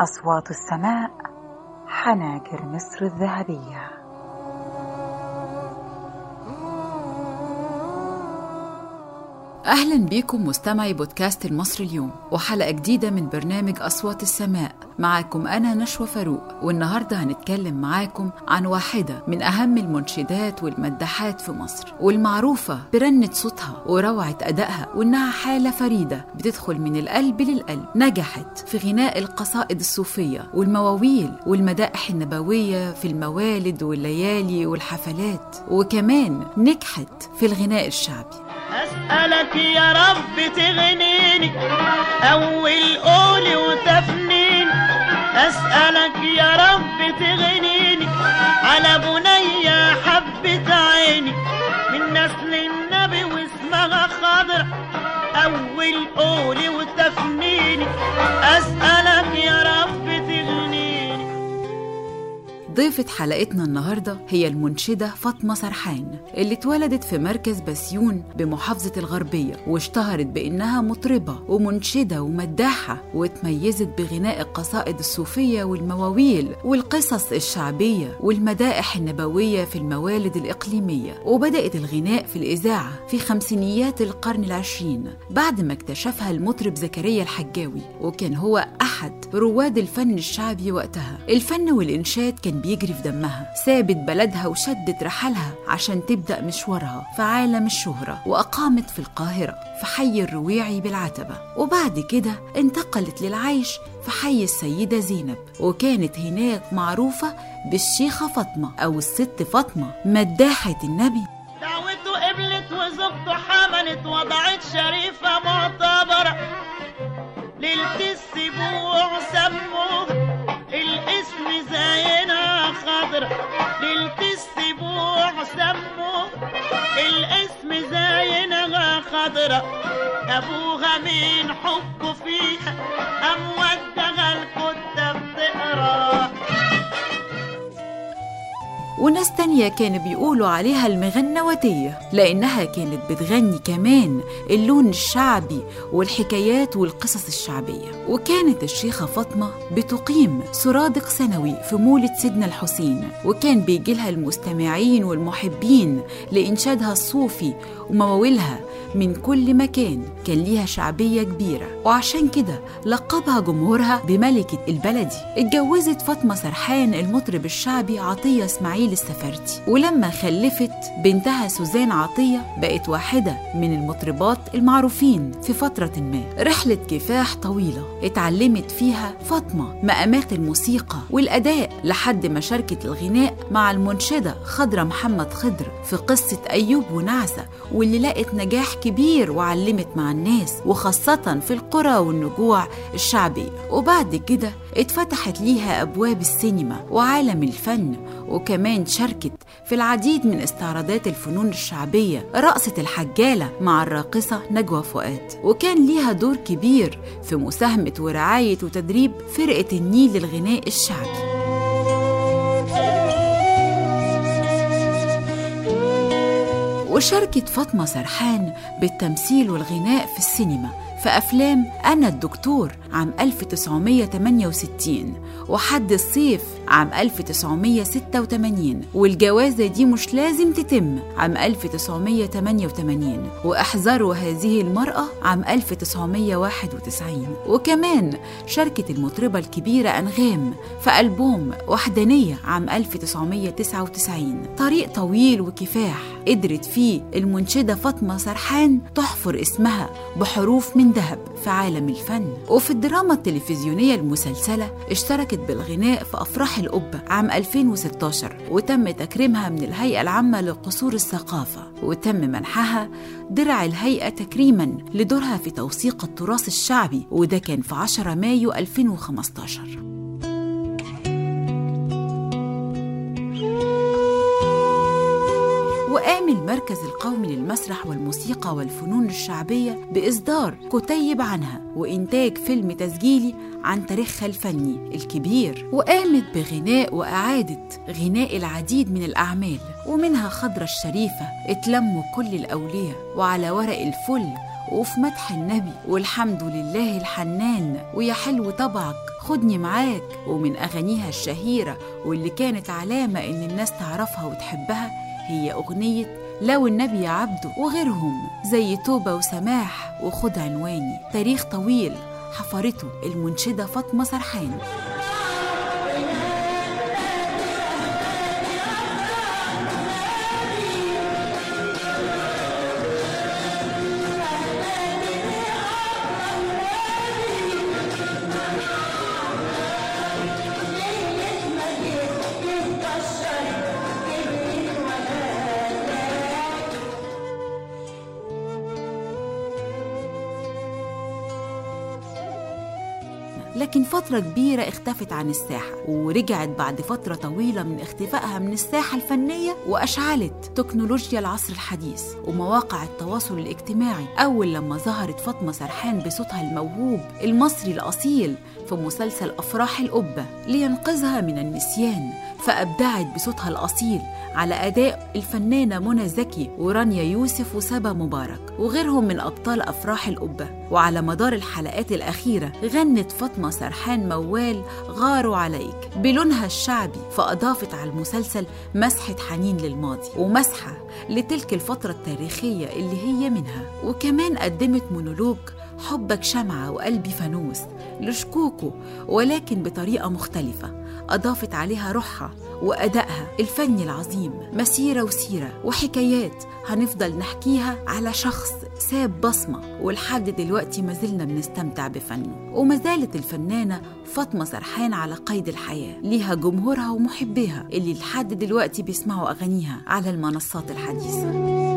أصوات السماء حناجر مصر الذهبية. أهلا بيكم مستمعي بودكاست المصري اليوم وحلقة جديدة من برنامج أصوات السماء. معاكم أنا نشوى فاروق والنهاردة هنتكلم معاكم عن واحدة من أهم المنشدات والمداحات في مصر والمعروفة برنة صوتها وروعة أدائها وإنها حالة فريدة بتدخل من القلب للقلب. نجحت في غناء القصائد الصوفية والمواويل والمدائح النبوية في الموالد والليالي والحفلات وكمان نجحت في الغناء الشعبي. أسألك يا رب تغنيني أول قولي وتفنيني. أسألك يا رب تغنيني ضيفة حلقتنا النهاردة هي المنشدة فاطمة سرحان اللي اتولدت في مركز بسيون بمحافظة الغربية واشتهرت بإنها مطربة ومنشدة ومداحة واتميزت بغناء القصائد الصوفية والمواويل والقصص الشعبية والمدائح النبوية في الموالد الإقليمية وبدأت الغناء في الإذاعة في خمسينيات القرن العشرين بعد ما اكتشفها المطرب زكريا الحجاوي وكان هو أحد رواد الفن الشعبي وقتها. الفن والإنشاد كان بيجري في دمها. سابت بلدها وشدت رحلها عشان تبدأ مشوارها في عالم الشهرة وأقامت في القاهرة في حي الرويعي بالعتبة. وبعد كده انتقلت للعيش في حي السيدة زينب. وكانت هناك معروفة بالشيخة فاطمة أو الست فاطمة مداحة النبي. زينا خضرة أبوها من حبه فيها أم ودها وناس تانية كانوا بيقولوا عليها المغنوتية لأنها كانت بتغني كمان اللون الشعبي والحكايات والقصص الشعبية. وكانت الشيخة فاطمة بتقيم سرادق سنوي في مولد سيدنا الحسين وكان بيجيلها المستمعين والمحبين لإنشادها الصوفي ومواويلها من كل مكان. كان ليها شعبية كبيرة وعشان كده لقبها جمهورها بملكة البلدي. اتجوزت فاطمة سرحان المطرب الشعبي عطية إسماعيل السفرتي ولما خلفت بنتها سوزان عطية بقت واحدة من المطربات المعروفين في فترة ما. رحلة كفاح طويلة اتعلمت فيها فاطمة مقامات الموسيقى والأداء لحد ما شاركت الغناء مع المنشدة خضرة محمد خضر في قصة أيوب ونعسة واللي لقت نجاح كبير وعلمت مع الناس وخاصة في القرى والنجوع الشعبية. وبعد كده اتفتحت ليها أبواب السينما وعالم الفن وكمان شاركت في العديد من استعراضات الفنون الشعبية رقصة الحجالة مع الراقصة نجوى فؤاد. وكان ليها دور كبير في مساهمة ورعاية وتدريب فرقة النيل للغناء الشعبي. وشاركت فاطمة سرحان بالتمثيل والغناء في السينما في أفلام أنا الدكتور عام 1968 وحد الصيف عام 1986 والجوازة دي مش لازم تتم عام 1988 وأحذروا هذه المرأة عام 1991 وكمان شاركت المطربة الكبيرة أنغام في ألبوم وحدانية عام 1999 طريق طويل وكفاح قدرت فيه المنشدة فاطمة سرحان تحفر اسمها بحروف من ذهب في عالم الفن وفي الدراما التلفزيونية المسلسلة اشتركت بالغناء في أفراح القبة عام 2016 وتم تكريمها من الهيئة العامة لقصور الثقافة وتم منحها درع الهيئة تكريما لدورها في توثيق التراث الشعبي وده كان في 10 مايو 2015 المركز القومي للمسرح والموسيقى والفنون الشعبية بإصدار كتيب عنها وإنتاج فيلم تسجيلي عن تاريخها الفني الكبير وقامت بغناء وإعادة غناء العديد من الأعمال ومنها خضرة الشريفة اتلموا كل الأولياء وعلى ورق الفل وفي مدح النبي والحمد لله الحنان ويا حلو طبعك خدني معاك. ومن أغانيها الشهيرة واللي كانت علامة إن الناس تعرفها وتحبها هي أغنية لو النبي عبده وغيرهم زي توبة وسماح وخد عنواني تاريخ طويل حفرته المنشدة فاطمة سرحان لكن فترة كبيرة اختفت عن الساحة ورجعت بعد فترة طويلة من اختفائها من الساحة الفنية وأشعلت تكنولوجيا العصر الحديث ومواقع التواصل الاجتماعي. أول لما ظهرت فاطمة سرحان بصوتها الموهوب المصري الأصيل في مسلسل أفراح القبة لينقذها من النسيان فأبدعت بصوتها الأصيل على أداء الفنانة منى زكي ورانيا يوسف وسبا مبارك وغيرهم من أبطال أفراح القبة وعلى مدار الحلقات الأخيرة غنت فاطمة سرحان موال غاروا عليك بلونها الشعبي فأضافت على المسلسل مسحة حنين للماضي ومسحة لتلك الفترة التاريخية اللي هي منها. وكمان قدمت مونولوج حبك شمعة وقلبي فانوس. لشكوكو ولكن بطريقة مختلفة. أضافت عليها روحها وأدائها الفني العظيم. مسيرة وسيرة وحكايات هنفضل نحكيها على شخص ساب بصمة. ولحد دلوقتي ما زلنا بنستمتع بفنه. وما زالت الفنانة فاطمة سرحان على قيد الحياة. ليها جمهورها ومحبيها. اللي لحد دلوقتي بيسمعوا أغانيها على المنصات الحديثة.